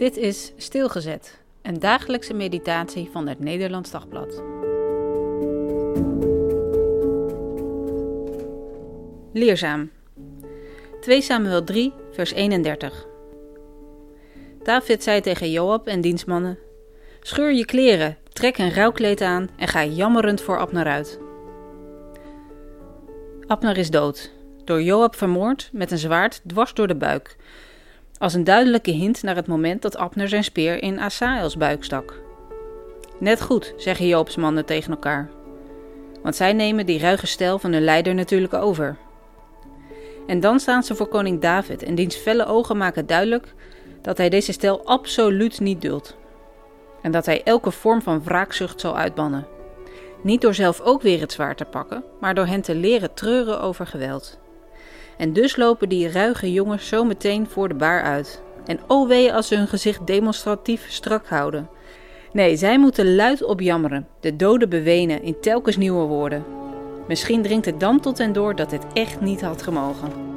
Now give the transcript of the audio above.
Dit is Stilgezet, een dagelijkse meditatie van het Nederlands Dagblad. Leerzaam. 2 Samuel 3, vers 31. David zei tegen Joab en dienstmannen: Scheur je kleren, trek een rouwkleed aan en ga jammerend voor Abner uit. Abner is dood, door Joab vermoord met een zwaard dwars door de buik, als een duidelijke hint naar het moment dat Abner zijn speer in Asaels buik stak. Net goed, zeggen Joobs mannen tegen elkaar. Want zij nemen die ruige stijl van hun leider natuurlijk over. En dan staan ze voor koning David en diens felle ogen maken duidelijk dat hij deze stijl absoluut niet duldt. En dat hij elke vorm van wraakzucht zal uitbannen. Niet door zelf ook weer het zwaard te pakken, maar door hen te leren treuren over geweld. En dus lopen die ruige jongens zo meteen voor de baar uit. En oh wee als ze hun gezicht demonstratief strak houden. Nee, zij moeten luid opjammeren, de doden bewenen in telkens nieuwe woorden. Misschien dringt het dan tot hen door dat dit echt niet had gemogen.